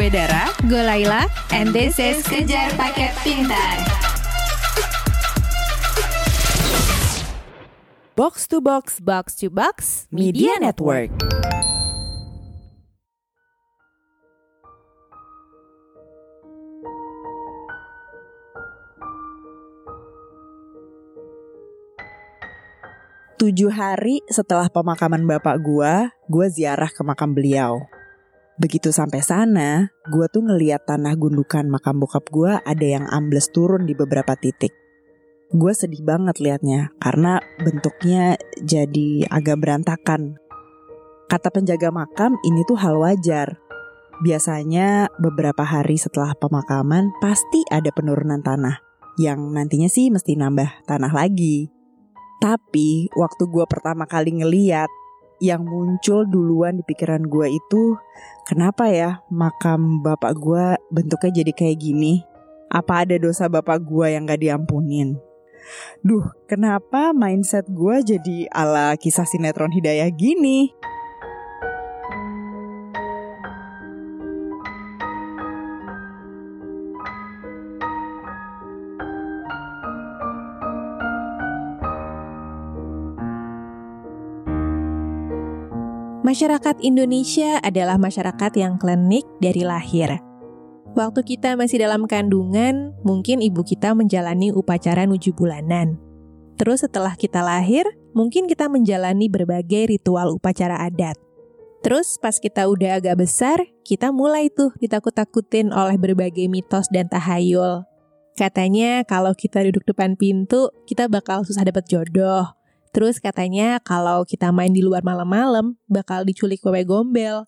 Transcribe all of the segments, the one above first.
Gue Dara, Gue Laila, and this is Kejar Paket Pintar. Box to Box, Box to Box, Media Network. Tujuh hari setelah pemakaman bapak gua, gua ziarah ke makam beliau. Begitu sampai sana, gua tuh ngeliat tanah gundukan makam bokap gua ada yang ambles turun di beberapa titik. Gue sedih banget liatnya karena bentuknya jadi agak berantakan. Kata penjaga makam ini tuh hal wajar. Biasanya beberapa hari setelah pemakaman pasti ada penurunan tanah yang nantinya sih mesti nambah tanah lagi. Tapi waktu gue pertama kali ngeliat yang muncul duluan di pikiran gue itu kenapa ya makam bapak gue bentuknya jadi kayak gini? Apa ada dosa bapak gue yang gak diampunin? Duh, kenapa mindset gue jadi ala kisah sinetron hidayah gini? Masyarakat Indonesia adalah masyarakat yang klinik dari lahir. Waktu kita masih dalam kandungan, mungkin ibu kita menjalani upacara nuju bulanan. Terus setelah kita lahir, mungkin kita menjalani berbagai ritual upacara adat. Terus pas kita udah agak besar, kita mulai tuh ditakut-takutin oleh berbagai mitos dan tahayul. Katanya kalau kita duduk depan pintu, kita bakal susah dapat jodoh. Terus katanya kalau kita main di luar malam-malam, bakal diculik wewe gombel.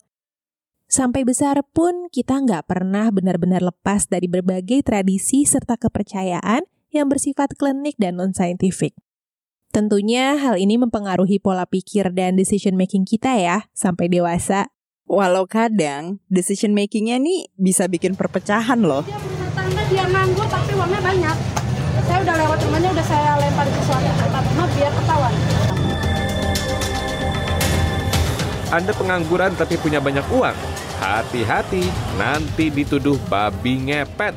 Sampai besar pun kita nggak pernah benar-benar lepas dari berbagai tradisi serta kepercayaan yang bersifat klinik dan non-scientific. Tentunya hal ini mempengaruhi pola pikir dan decision making kita ya, sampai dewasa. Walau kadang decision makingnya nih bisa bikin perpecahan loh. Dia tangga, dia nganggur tapi uangnya banyak. Saya udah lewat rumahnya, udah saya lempar ke suatu tempat rumah biar ketahuan. Anda pengangguran tapi punya banyak uang? Hati-hati, nanti dituduh babi ngepet.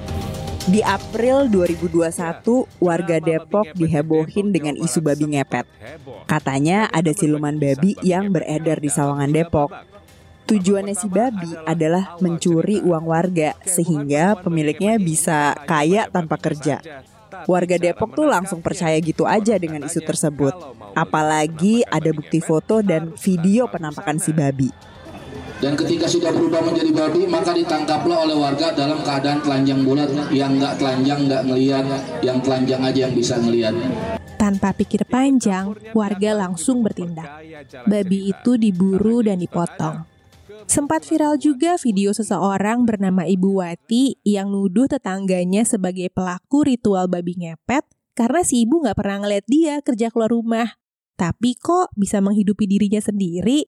Di April 2021, warga Depok dihebohin dengan isu babi ngepet. Katanya ada siluman babi yang beredar di Sawangan Depok. Tujuannya si babi adalah mencuri uang warga sehingga pemiliknya bisa kaya tanpa kerja. Warga Depok tuh langsung percaya gitu aja dengan isu tersebut. Apalagi ada bukti foto dan video penampakan si babi. Dan ketika sudah berubah menjadi babi, maka ditangkaplah oleh warga dalam keadaan telanjang bulat, yang nggak telanjang nggak ngeliat, yang telanjang aja yang bisa ngeliat. Tanpa pikir panjang, warga langsung bertindak. Babi itu diburu dan dipotong. Sempat viral juga video seseorang bernama Ibu Wati yang nuduh tetangganya sebagai pelaku ritual babi ngepet karena si ibu nggak pernah ngeliat dia kerja keluar rumah. Tapi kok bisa menghidupi dirinya sendiri?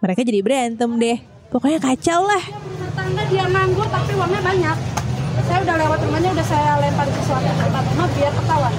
Mereka jadi berantem deh. Pokoknya kacau lah. Dia berumah tangga, dia nganggur tapi uangnya banyak. Saya udah lewat rumahnya, udah saya lempar ke suatu tempat rumah biar ketahuan.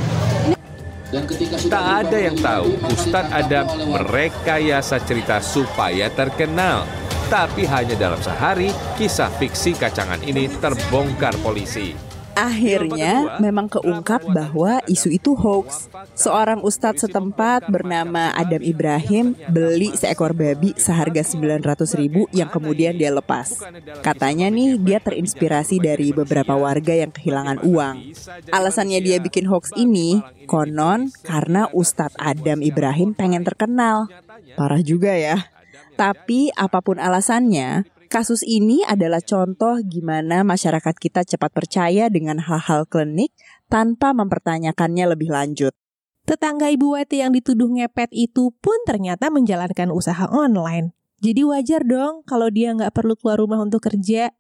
Dan ketika sudah Tak ada yang tahu, Ustadz warga. merekayasa cerita supaya terkenal. Tapi hanya dalam sehari, kisah fiksi kacangan ini terbongkar polisi. Akhirnya memang keungkap bahwa isu itu hoax. Seorang ustadz setempat bernama Adam Ibrahim beli seekor babi seharga 900 ribu yang kemudian dia lepas. Katanya nih dia terinspirasi dari beberapa warga yang kehilangan uang. Alasannya dia bikin hoax ini konon karena Ustadz Adam Ibrahim pengen terkenal. Parah juga ya. Tapi apa pun alasannya, Kasus ini adalah contoh gimana masyarakat kita cepat percaya dengan hal-hal klinik tanpa mempertanyakannya lebih lanjut. Tetangga Ibu Wati yang dituduh ngepet itu pun ternyata menjalankan usaha online. Jadi wajar dong kalau dia nggak perlu keluar rumah untuk kerja.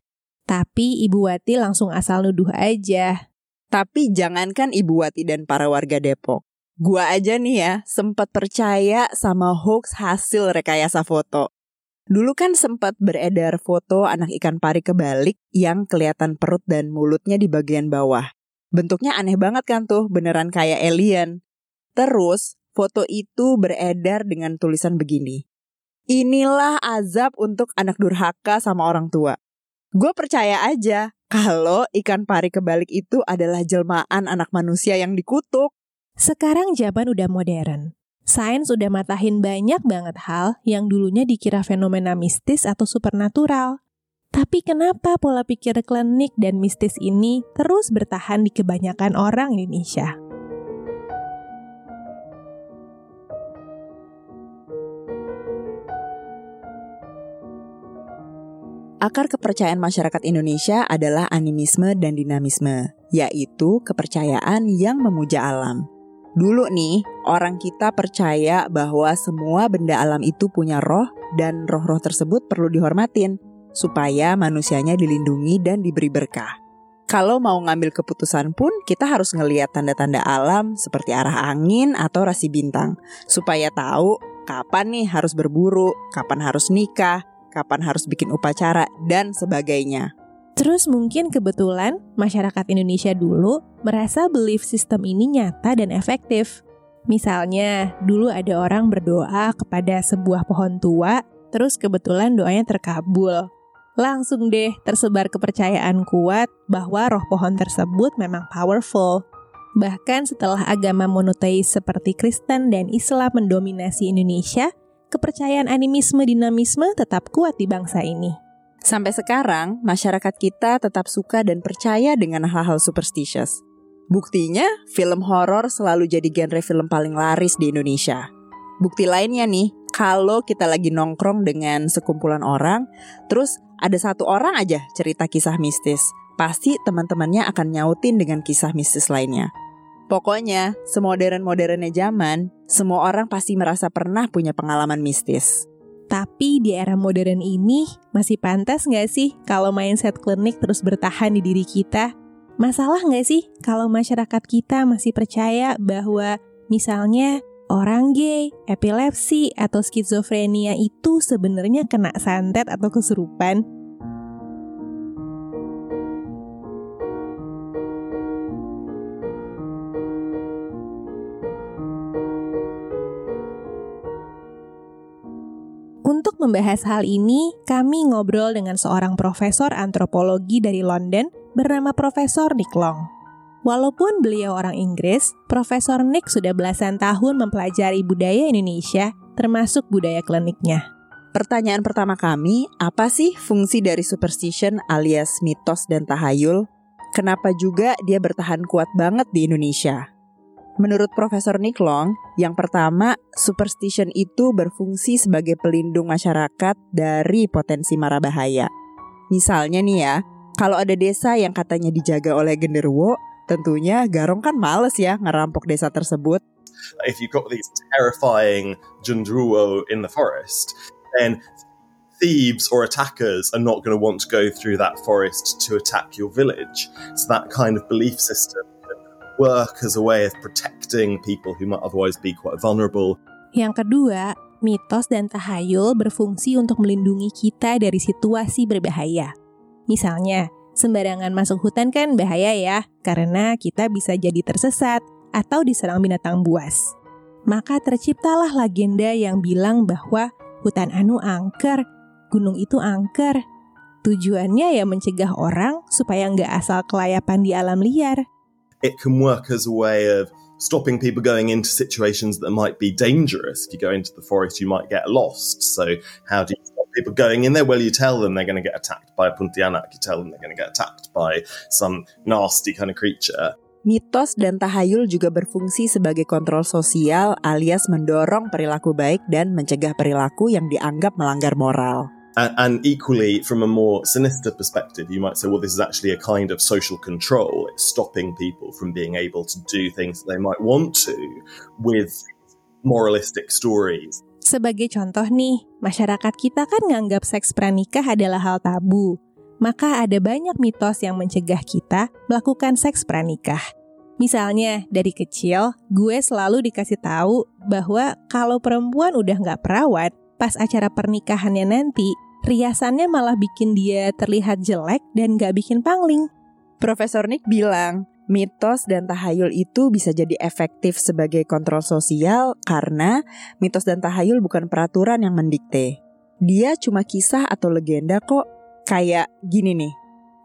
Tapi Ibu Wati langsung asal nuduh aja. Tapi jangankan Ibu Wati dan para warga Depok. Gua aja nih ya, sempat percaya sama hoax hasil rekayasa foto. Dulu kan sempat beredar foto anak ikan pari kebalik yang kelihatan perut dan mulutnya di bagian bawah. Bentuknya aneh banget kan tuh, beneran kayak alien. Terus, foto itu beredar dengan tulisan begini. Inilah azab untuk anak durhaka sama orang tua. Gue percaya aja kalau ikan pari kebalik itu adalah jelmaan anak manusia yang dikutuk. Sekarang zaman udah modern. Sains udah matahin banyak banget hal yang dulunya dikira fenomena mistis atau supernatural. Tapi kenapa pola pikir klinik dan mistis ini terus bertahan di kebanyakan orang Indonesia? Akar kepercayaan masyarakat Indonesia adalah animisme dan dinamisme, yaitu kepercayaan yang memuja alam. Dulu nih, orang kita percaya bahwa semua benda alam itu punya roh dan roh-roh tersebut perlu dihormatin supaya manusianya dilindungi dan diberi berkah. Kalau mau ngambil keputusan pun kita harus ngeliat tanda-tanda alam seperti arah angin atau rasi bintang supaya tahu kapan nih harus berburu, kapan harus nikah, kapan harus bikin upacara, dan sebagainya. Terus mungkin kebetulan masyarakat Indonesia dulu merasa belief system ini nyata dan efektif. Misalnya, dulu ada orang berdoa kepada sebuah pohon tua, terus kebetulan doanya terkabul. Langsung deh tersebar kepercayaan kuat bahwa roh pohon tersebut memang powerful. Bahkan setelah agama monoteis seperti Kristen dan Islam mendominasi Indonesia, kepercayaan animisme dinamisme tetap kuat di bangsa ini. Sampai sekarang, masyarakat kita tetap suka dan percaya dengan hal-hal superstitious. Buktinya, film horor selalu jadi genre film paling laris di Indonesia. Bukti lainnya nih, kalau kita lagi nongkrong dengan sekumpulan orang, terus ada satu orang aja cerita kisah mistis, pasti teman-temannya akan nyautin dengan kisah mistis lainnya. Pokoknya, semodern-modernnya zaman, semua orang pasti merasa pernah punya pengalaman mistis. Tapi di era modern ini, masih pantas nggak sih kalau mindset klinik terus bertahan di diri kita? Masalah nggak sih kalau masyarakat kita masih percaya bahwa misalnya orang gay, epilepsi, atau skizofrenia itu sebenarnya kena santet atau kesurupan? Membahas hal ini, kami ngobrol dengan seorang profesor antropologi dari London bernama Profesor Nick Long. Walaupun beliau orang Inggris, Profesor Nick sudah belasan tahun mempelajari budaya Indonesia, termasuk budaya kliniknya. Pertanyaan pertama kami, apa sih fungsi dari superstition alias mitos dan tahayul? Kenapa juga dia bertahan kuat banget di Indonesia? Menurut Profesor Nick Long, yang pertama, superstition itu berfungsi sebagai pelindung masyarakat dari potensi mara bahaya. Misalnya nih ya, kalau ada desa yang katanya dijaga oleh genderuwo, tentunya Garong kan males ya ngerampok desa tersebut. If you've got these terrifying genderuwo in the forest, then thieves or attackers are not going to want to go through that forest to attack your village. So that kind of belief system work as a way of protecting people who might otherwise be quite vulnerable. Yang kedua, mitos dan tahayul berfungsi untuk melindungi kita dari situasi berbahaya. Misalnya, sembarangan masuk hutan kan bahaya ya, karena kita bisa jadi tersesat atau diserang binatang buas. Maka terciptalah legenda yang bilang bahwa hutan anu angker, gunung itu angker. Tujuannya ya mencegah orang supaya nggak asal kelayapan di alam liar it can work as a way of stopping people going into situations that might be dangerous. If you go into the forest, you might get lost. So, how do you stop people going in there? Well, you tell them they're going to get attacked by a puntianak. You tell them they're going to get attacked by some nasty kind of creature. Mitos dan tahayul juga berfungsi sebagai kontrol sosial alias mendorong perilaku baik dan mencegah perilaku yang dianggap melanggar moral. And, and, equally, from a more sinister perspective, you might say, well, this is actually a kind of social control. It's stopping people from being able to do things that they might want to with moralistic stories. Sebagai contoh nih, masyarakat kita kan nganggap seks pranikah adalah hal tabu. Maka ada banyak mitos yang mencegah kita melakukan seks pranikah. Misalnya, dari kecil, gue selalu dikasih tahu bahwa kalau perempuan udah nggak perawat, pas acara pernikahannya nanti, riasannya malah bikin dia terlihat jelek dan gak bikin pangling. Profesor Nick bilang, mitos dan tahayul itu bisa jadi efektif sebagai kontrol sosial karena mitos dan tahayul bukan peraturan yang mendikte. Dia cuma kisah atau legenda kok. Kayak gini nih,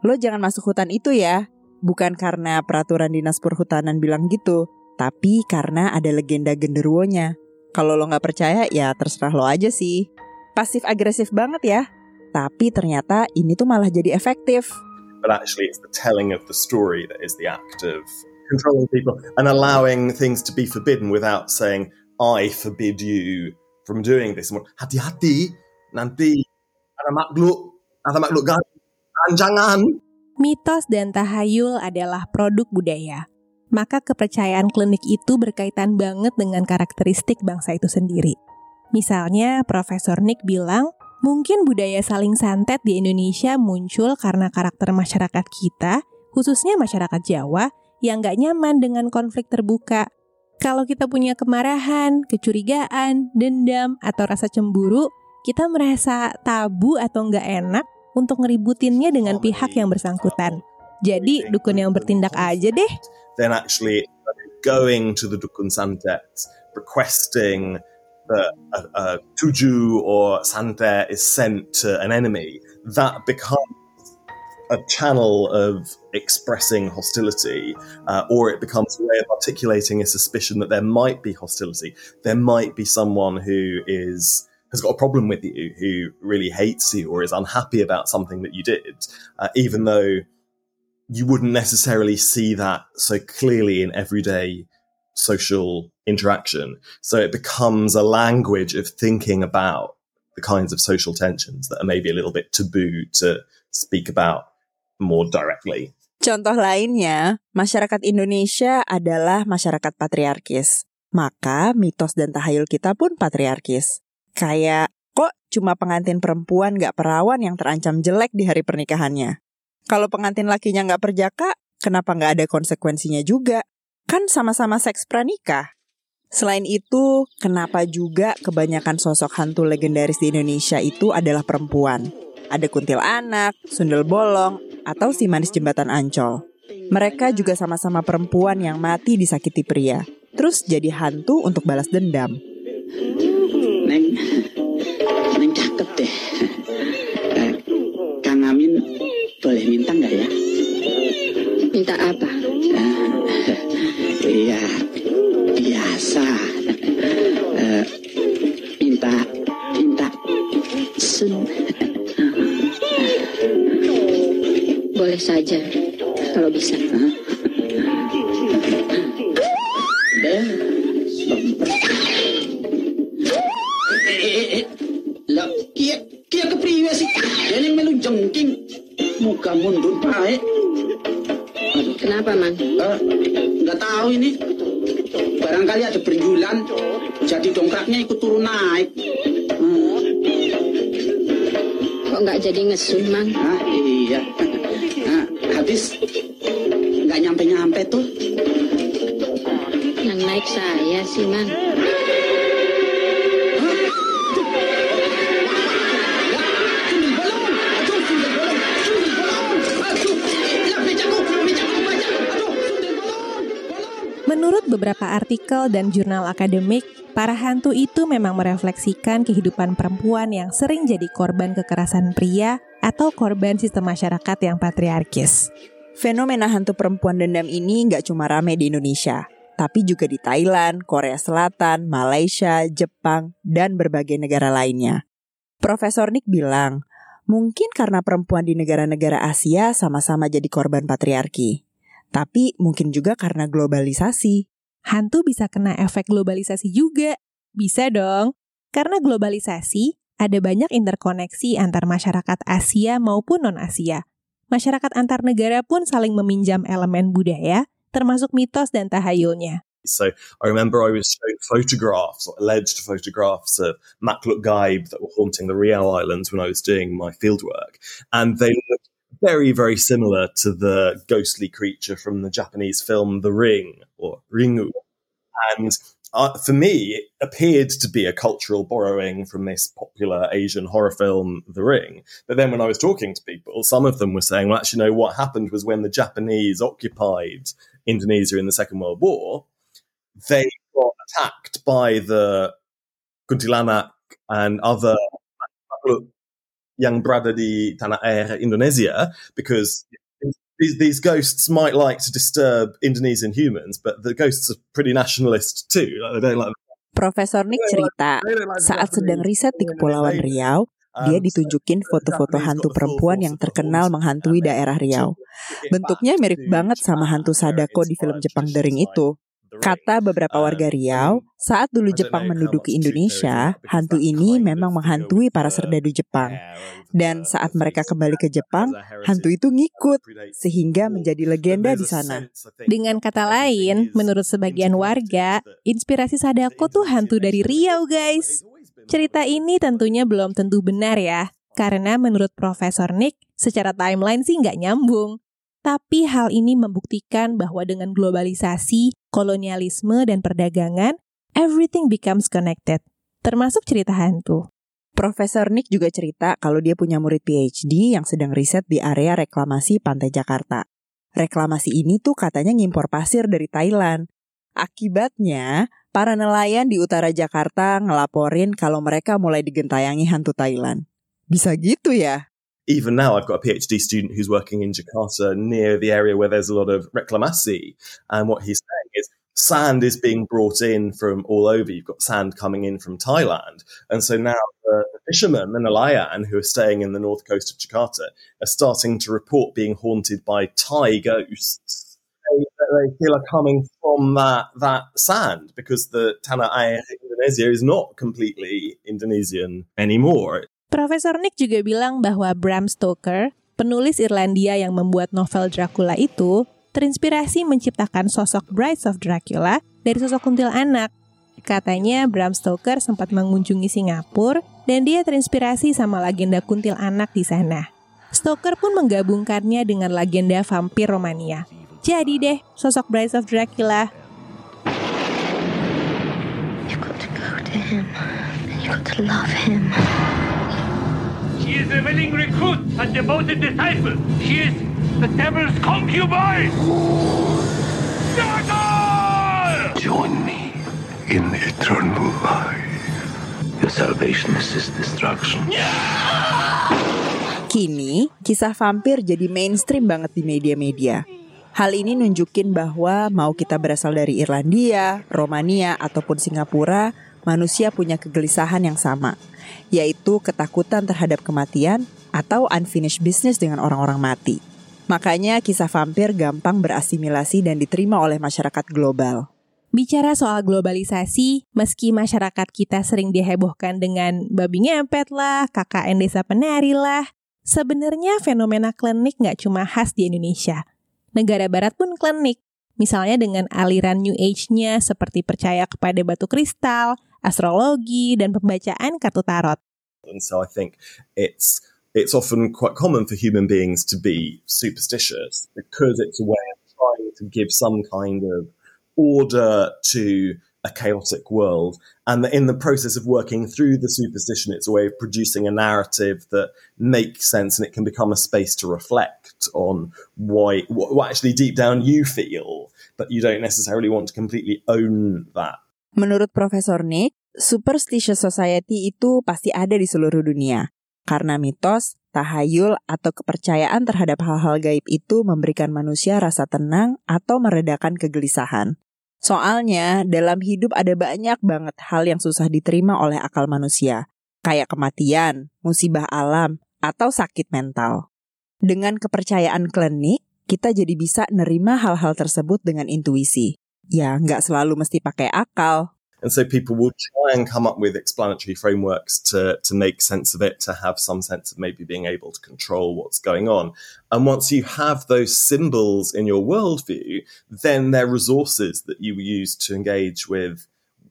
lo jangan masuk hutan itu ya. Bukan karena peraturan dinas perhutanan bilang gitu, tapi karena ada legenda genderuwonya. Kalau lo nggak percaya ya terserah lo aja sih. Pasif agresif banget ya. Tapi ternyata ini tuh malah jadi efektif. But actually, it's the telling of the story that is the act of controlling people and allowing things to be forbidden without saying, I forbid you from doing this. Hati-hati, nanti ada makhluk, ada makhluk gaib. Jangan. Mitos dan tahayul adalah produk budaya. Maka kepercayaan klinik itu berkaitan banget dengan karakteristik bangsa itu sendiri. Misalnya, Profesor Nick bilang, mungkin budaya saling santet di Indonesia muncul karena karakter masyarakat kita, khususnya masyarakat Jawa, yang gak nyaman dengan konflik terbuka. Kalau kita punya kemarahan, kecurigaan, dendam, atau rasa cemburu, kita merasa tabu atau nggak enak untuk ngeributinnya dengan pihak yang bersangkutan. Jadi dukun yang bertindak aja deh. Then actually going to the dukun santet, requesting that a, a tuju or santet is sent to an enemy, that becomes a channel of expressing hostility, uh, or it becomes a way of articulating a suspicion that there might be hostility. There might be someone who is has got a problem with you, who really hates you or is unhappy about something that you did, uh, even though you wouldn't necessarily see that so clearly in everyday social interaction. So it becomes a language of thinking about the kinds of social tensions that are maybe a little bit taboo to speak about more directly. Contoh lainnya, masyarakat Indonesia adalah masyarakat patriarkis. Maka mitos dan tahayul kita pun patriarkis. Kayak, kok cuma pengantin perempuan gak perawan yang terancam jelek di hari pernikahannya? Kalau pengantin lakinya gak perjaka, kenapa gak ada konsekuensinya juga? Kan sama-sama seks pranikah. Selain itu, kenapa juga kebanyakan sosok hantu legendaris di Indonesia itu adalah perempuan? Ada kuntil anak, sundel bolong, atau si manis jembatan Ancol. Mereka juga sama-sama perempuan yang mati disakiti pria, terus jadi hantu untuk balas dendam. Neng, Neng cakep deh. Eh, Kang Amin boleh minta nggak ya? Minta apa? Iya, biasa. Eh, minta, minta sun. Boleh saja, kalau bisa. Eh, eh, eh. Lah, kia, kia kepriwe sih? Dia yang melu jengking. Muka mundur baik. Kenapa, Mang? Eh, nggak tahu ini. Barangkali ada berjulan, jadi dongkraknya ikut turun naik. Hmm. Kok nggak jadi ngesun, Mang? Ah, iya. Nah, habis nggak nyampe-nyampe tuh. Yang naik saya sih, Mang. Menurut beberapa artikel dan jurnal akademik, para hantu itu memang merefleksikan kehidupan perempuan yang sering jadi korban kekerasan pria atau korban sistem masyarakat yang patriarkis. Fenomena hantu perempuan dendam ini nggak cuma rame di Indonesia, tapi juga di Thailand, Korea Selatan, Malaysia, Jepang, dan berbagai negara lainnya. Profesor Nick bilang, mungkin karena perempuan di negara-negara Asia sama-sama jadi korban patriarki. Tapi mungkin juga karena globalisasi. Hantu bisa kena efek globalisasi juga. Bisa dong. Karena globalisasi, ada banyak interkoneksi antar masyarakat Asia maupun non-Asia. Masyarakat antar negara pun saling meminjam elemen budaya, termasuk mitos dan tahayulnya. So I remember I was shown photographs, alleged photographs of makhluk gaib that were haunting the Riau Islands when I was doing my fieldwork. And they looked very, very similar to the ghostly creature from the Japanese film The Ring, or Ringu. And uh, for me, it appeared to be a cultural borrowing from this popular Asian horror film, The Ring. But then when I was talking to people, some of them were saying, well, actually, no, what happened was when the Japanese occupied Indonesia in the Second World War, they got attacked by the Kuntilanak and other yang berada di tanah air Indonesia because these, these ghosts might like to disturb Indonesian humans, but the ghosts are pretty nationalist too. Like, they don't like Profesor Nick cerita, saat sedang riset di Kepulauan Riau, dia ditunjukin foto-foto hantu perempuan yang terkenal menghantui daerah Riau. Bentuknya mirip banget sama hantu Sadako di film Jepang The Ring itu. Kata beberapa warga Riau, saat dulu Jepang menduduki Indonesia, hantu ini memang menghantui para serdadu Jepang. Dan saat mereka kembali ke Jepang, hantu itu ngikut, sehingga menjadi legenda di sana. Dengan kata lain, menurut sebagian warga, inspirasi Sadako tuh hantu dari Riau, guys. Cerita ini tentunya belum tentu benar ya, karena menurut Profesor Nick, secara timeline sih nggak nyambung. Tapi hal ini membuktikan bahwa dengan globalisasi, kolonialisme, dan perdagangan, everything becomes connected, termasuk cerita hantu. Profesor Nick juga cerita kalau dia punya murid PhD yang sedang riset di area reklamasi Pantai Jakarta. Reklamasi ini tuh katanya ngimpor pasir dari Thailand. Akibatnya, para nelayan di utara Jakarta ngelaporin kalau mereka mulai digentayangi hantu Thailand. Bisa gitu ya? Even now I've got a PhD student who's working in Jakarta near the area where there's a lot of reclamasi. And what he's saying is sand is being brought in from all over. You've got sand coming in from Thailand. And so now the, fishermen, the nelayan, who are staying in the north coast of Jakarta, are starting to report being haunted by Thai ghosts. They, they feel are coming from that, that sand because the Tanah Air Indonesia is not completely Indonesian anymore. Profesor Nick juga bilang bahwa Bram Stoker, penulis Irlandia yang membuat novel Dracula itu, terinspirasi menciptakan sosok Brides of Dracula dari sosok kuntilanak. Katanya Bram Stoker sempat mengunjungi Singapura dan dia terinspirasi sama legenda kuntilanak di sana. Stoker pun menggabungkannya dengan legenda vampir Romania. Jadi deh, sosok Brides of Dracula. You've got to go to him. And you've got to love him. She is a willing recruit and devoted disciple. She is the devil's concubine. Dagger! Join me in eternal life. Your salvation is his destruction. Kini, kisah vampir jadi mainstream banget di media-media. Hal ini nunjukin bahwa mau kita berasal dari Irlandia, Romania, ataupun Singapura, manusia punya kegelisahan yang sama, yaitu ketakutan terhadap kematian atau unfinished business dengan orang-orang mati. Makanya kisah vampir gampang berasimilasi dan diterima oleh masyarakat global. Bicara soal globalisasi, meski masyarakat kita sering dihebohkan dengan babi ngepet lah, KKN desa penari lah, sebenarnya fenomena klinik nggak cuma khas di Indonesia. Negara barat pun klinik, misalnya dengan aliran New Age-nya seperti percaya kepada batu kristal, astrologi, dan pembacaan kartu tarot. And so I think it's it's often quite common for human beings to be superstitious because it's a way of trying to give some kind of order to a chaotic world. And in the process of working through the superstition, it's a way of producing a narrative that makes sense and it can become a space to reflect on why, what, what actually deep down you feel, but you don't necessarily want to completely own that. Menurut Profesor Nick, superstitious society itu pasti ada di seluruh dunia. Karena mitos, tahayul, atau kepercayaan terhadap hal-hal gaib itu memberikan manusia rasa tenang atau meredakan kegelisahan. Soalnya, dalam hidup ada banyak banget hal yang susah diterima oleh akal manusia, kayak kematian, musibah alam, atau sakit mental. Dengan kepercayaan klinik, kita jadi bisa nerima hal-hal tersebut dengan intuisi. Ya, nggak selalu mesti pakai akal, And so people will try and come up with explanatory frameworks to, to make sense of it, to have some sense of maybe being able to control what's going on. And once you have those symbols in your worldview, then they're resources that you use to engage with,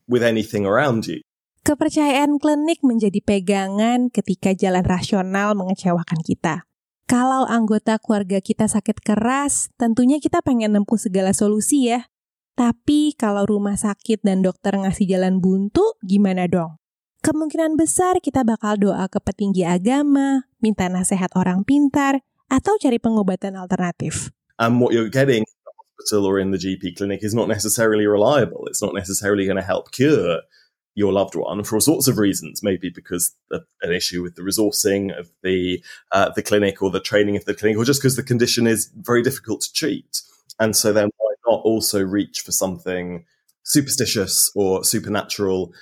with anything around you. Kepercayaan klinik menjadi pegangan ketika jalan rasional mengecewakan kita. Kalau anggota keluarga kita sakit keras, tentunya kita pengen nempuh segala solusi ya. Tapi kalau rumah sakit dan dokter ngasih jalan buntu, gimana dong? Kemungkinan besar kita bakal doa ke petinggi agama, minta nasihat orang pintar, atau cari pengobatan alternatif. And what you're getting in the hospital or in the GP clinic is not necessarily reliable. It's not necessarily going to help cure your loved one for all sorts of reasons, maybe because of an issue with the resourcing of the uh, the clinic or the training of the clinic, or just because the condition is very difficult to treat. And so then why also reach for something superstitious or supernatural?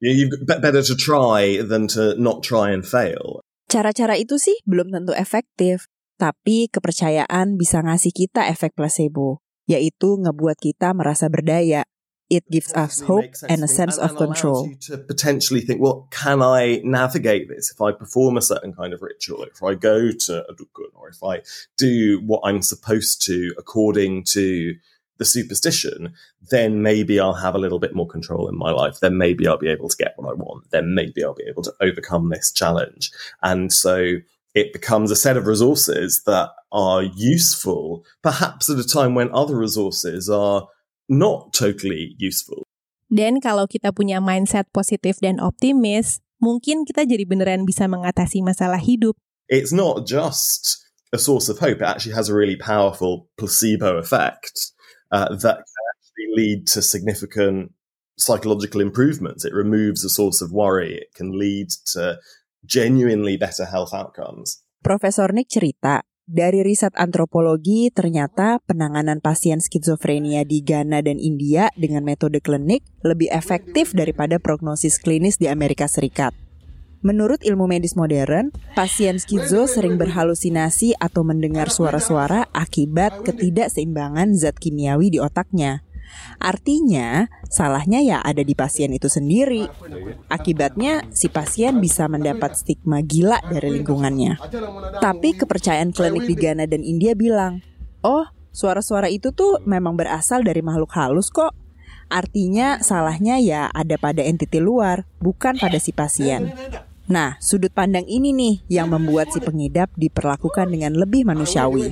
You- You've better to try than to not try and fail. Cara-cara itu sih belum tentu efektif, tapi kepercayaan bisa ngasih kita efek placebo, yaitu ngebuat kita merasa berdaya. It gives us hope and a sense of control. to potentially think, well, can I navigate this if I perform a certain kind of ritual, if I go to a dukun, or if I do what I'm supposed to according to the superstition, then maybe I'll have a little bit more control in my life. Then maybe I'll be able to get what I want. Then maybe I'll be able to overcome this challenge. And so it becomes a set of resources that are useful, perhaps at a time when other resources are not totally useful. Dan kalau kita punya mindset positif dan optimis, mungkin kita jadi beneran bisa mengatasi masalah hidup. it's not just a source of hope. It actually has a really powerful placebo effect uh, that can actually lead to significant psychological improvements. It removes a source of worry. It can lead to genuinely better health outcomes. Profesor Nick cerita, dari riset antropologi ternyata penanganan pasien skizofrenia di Ghana dan India dengan metode klinik lebih efektif daripada prognosis klinis di Amerika Serikat. Menurut ilmu medis modern, pasien skizo sering berhalusinasi atau mendengar suara-suara akibat ketidakseimbangan zat kimiawi di otaknya. Artinya, salahnya ya ada di pasien itu sendiri. Akibatnya, si pasien bisa mendapat stigma gila dari lingkungannya. Tapi kepercayaan klinik di Ghana dan India bilang, "Oh, suara-suara itu tuh memang berasal dari makhluk halus kok." Artinya salahnya ya ada pada entiti luar, bukan pada si pasien. Nah, sudut pandang ini nih yang membuat si pengidap diperlakukan dengan lebih manusiawi.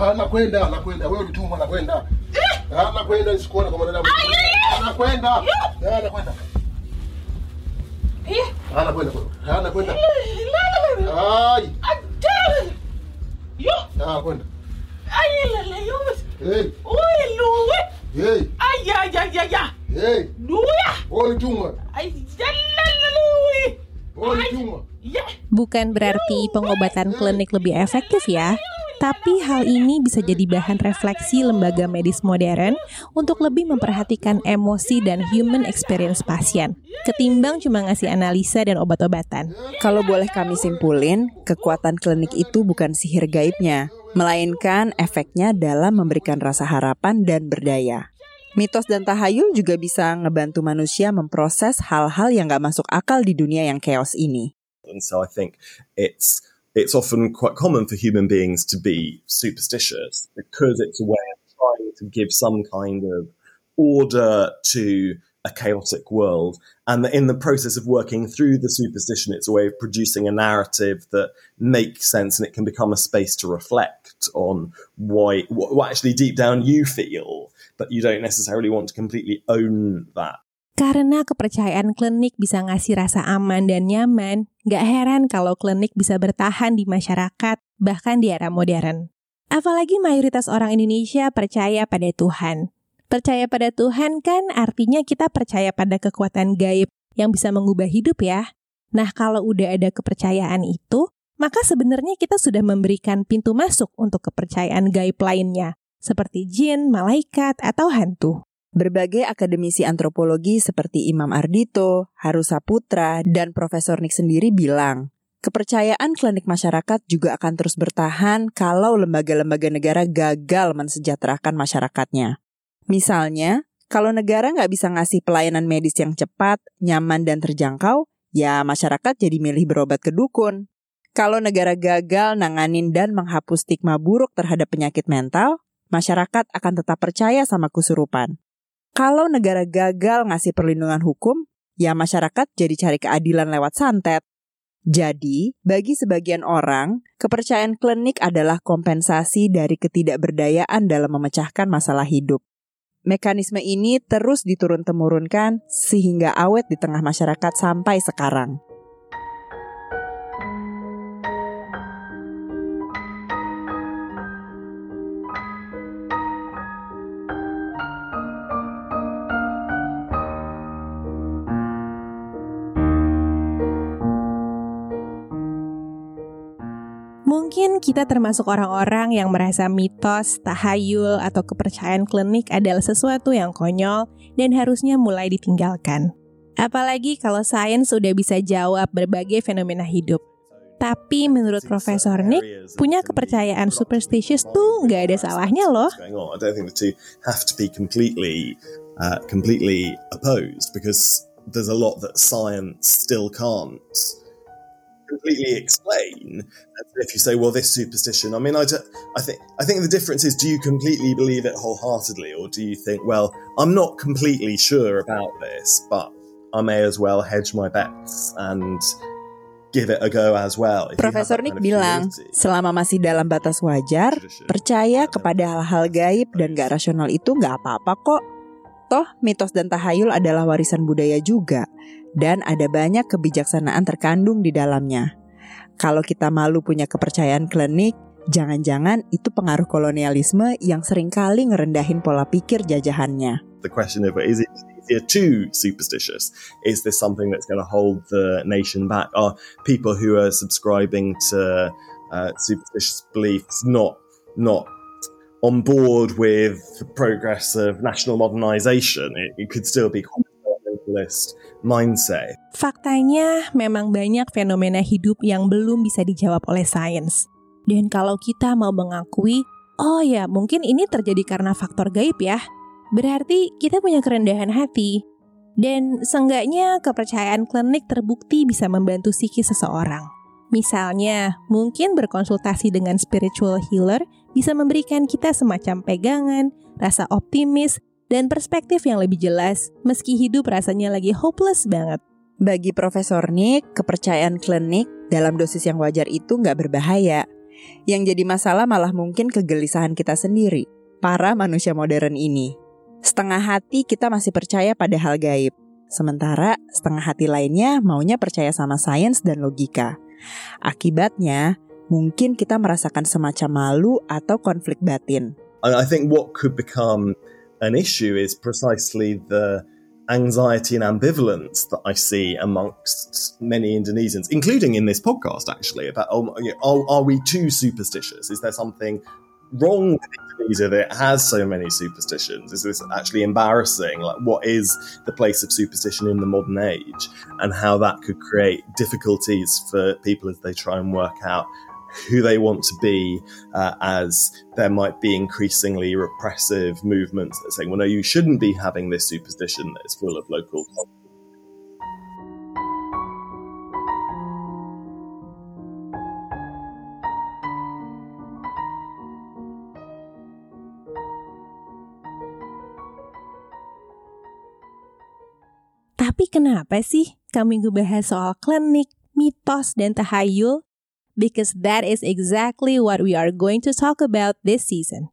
Anakwenda, anakwenda. Wewe anakwenda. Anakwenda nisikuone kwa mwanadamu. Anakwenda. Anakwenda. Anakwenda. Anakwenda. Ai. Anakwenda. Hey. Hey. Hey. Wewe ulitumwa. Wewe ulitumwa. Bukan berarti pengobatan klinik lebih efektif ya, tapi hal ini bisa jadi bahan refleksi lembaga medis modern untuk lebih memperhatikan emosi dan human experience pasien, ketimbang cuma ngasih analisa dan obat-obatan. Kalau boleh kami simpulin, kekuatan klinik itu bukan sihir gaibnya, melainkan efeknya dalam memberikan rasa harapan dan berdaya. Mitos dan tahayul juga bisa ngebantu manusia memproses hal-hal yang gak masuk akal di dunia yang chaos ini. And so I think it's it's often quite common for human beings to be superstitious because it's a way of trying to give some kind of order to a chaotic world. And in the process of working through the superstition, it's a way of producing a narrative that makes sense and it can become a space to reflect on why, what, what actually deep down you feel, but you don't necessarily want to completely own that. Karena kepercayaan klinik bisa ngasih rasa aman dan nyaman, gak heran kalau klinik bisa bertahan di masyarakat, bahkan di era modern. Apalagi mayoritas orang Indonesia percaya pada Tuhan. Percaya pada Tuhan kan artinya kita percaya pada kekuatan gaib yang bisa mengubah hidup ya. Nah kalau udah ada kepercayaan itu, maka sebenarnya kita sudah memberikan pintu masuk untuk kepercayaan gaib lainnya, seperti jin, malaikat, atau hantu. Berbagai akademisi antropologi seperti Imam Ardito, Haru Saputra, dan Profesor Nick sendiri bilang, kepercayaan klinik masyarakat juga akan terus bertahan kalau lembaga-lembaga negara gagal mensejahterakan masyarakatnya. Misalnya, kalau negara nggak bisa ngasih pelayanan medis yang cepat, nyaman, dan terjangkau, ya masyarakat jadi milih berobat ke dukun. Kalau negara gagal nanganin dan menghapus stigma buruk terhadap penyakit mental, masyarakat akan tetap percaya sama kesurupan. Kalau negara gagal ngasih perlindungan hukum, ya masyarakat jadi cari keadilan lewat santet. Jadi, bagi sebagian orang, kepercayaan klinik adalah kompensasi dari ketidakberdayaan dalam memecahkan masalah hidup. Mekanisme ini terus diturun-temurunkan sehingga awet di tengah masyarakat sampai sekarang. Mungkin kita termasuk orang-orang yang merasa mitos, tahayul, atau kepercayaan klinik adalah sesuatu yang konyol dan harusnya mulai ditinggalkan. Apalagi kalau sains sudah bisa jawab berbagai fenomena hidup. Tapi menurut Profesor Nick, punya kepercayaan superstitious tuh nggak ada salahnya loh. uh, there's a lot that science still can't completely explain. If you say, "Well, this superstition," I mean, I, don't- I think I think the difference is: do you completely believe it wholeheartedly, or do you think, "Well, I'm not completely sure about this, but I may as well hedge my bets and give it a go as well"? Profesor Nick kind of bilang, selama masih dalam batas wajar, percaya kepada hal-hal gaib dan gak rasional itu nggak apa-apa kok. Toh, mitos dan tahayul adalah warisan budaya juga, dan ada banyak kebijaksanaan terkandung di dalamnya. Kalau kita malu punya kepercayaan klinik, jangan-jangan itu pengaruh kolonialisme yang sering kali ngerendahin pola pikir jajahannya. the question of is it easier too superstitious? Is this something that's going to hold the nation back? Are people who are subscribing to uh, superstitious beliefs not not on board with the progress of national modernization? It, it could still be quite a developmentalist mindset. Faktanya memang banyak fenomena hidup yang belum bisa dijawab oleh sains. Dan kalau kita mau mengakui, oh ya mungkin ini terjadi karena faktor gaib ya, berarti kita punya kerendahan hati. Dan seenggaknya kepercayaan klinik terbukti bisa membantu psikis seseorang. Misalnya, mungkin berkonsultasi dengan spiritual healer bisa memberikan kita semacam pegangan, rasa optimis, dan perspektif yang lebih jelas meski hidup rasanya lagi hopeless banget. Bagi Profesor Nick, kepercayaan klinik dalam dosis yang wajar itu nggak berbahaya. Yang jadi masalah malah mungkin kegelisahan kita sendiri, para manusia modern ini. Setengah hati kita masih percaya pada hal gaib, sementara setengah hati lainnya maunya percaya sama sains dan logika. Akibatnya, mungkin kita merasakan semacam malu atau konflik batin. I, I think what could become an issue is precisely the anxiety and ambivalence that I see amongst many Indonesians, including in this podcast, actually, about oh, you know, are, are we too superstitious? Is there something wrong with Indonesia that has so many superstitions? Is this actually embarrassing? Like, what is the place of superstition in the modern age, and how that could create difficulties for people as they try and work out who they want to be, uh, as there might be increasingly repressive movements that say, well, no, you shouldn't be having this superstition that is full of local. Tapi kenapa sih kami ngebahas soal klinik, mitos, dan tahayul? Because that is exactly what we are going to talk about this season.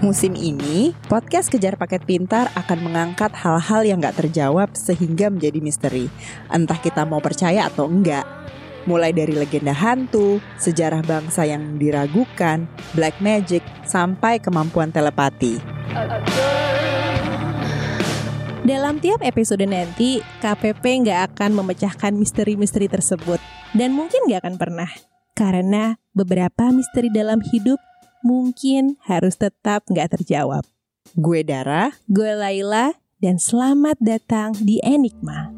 Musim ini, podcast Kejar Paket Pintar akan mengangkat hal-hal yang gak terjawab sehingga menjadi misteri. Entah kita mau percaya atau enggak. Mulai dari legenda hantu, sejarah bangsa yang diragukan, black magic, sampai kemampuan telepati. Dalam tiap episode nanti, KPP nggak akan memecahkan misteri-misteri tersebut. Dan mungkin nggak akan pernah. Karena beberapa misteri dalam hidup mungkin harus tetap nggak terjawab. Gue Dara, gue Laila, dan selamat datang di Enigma.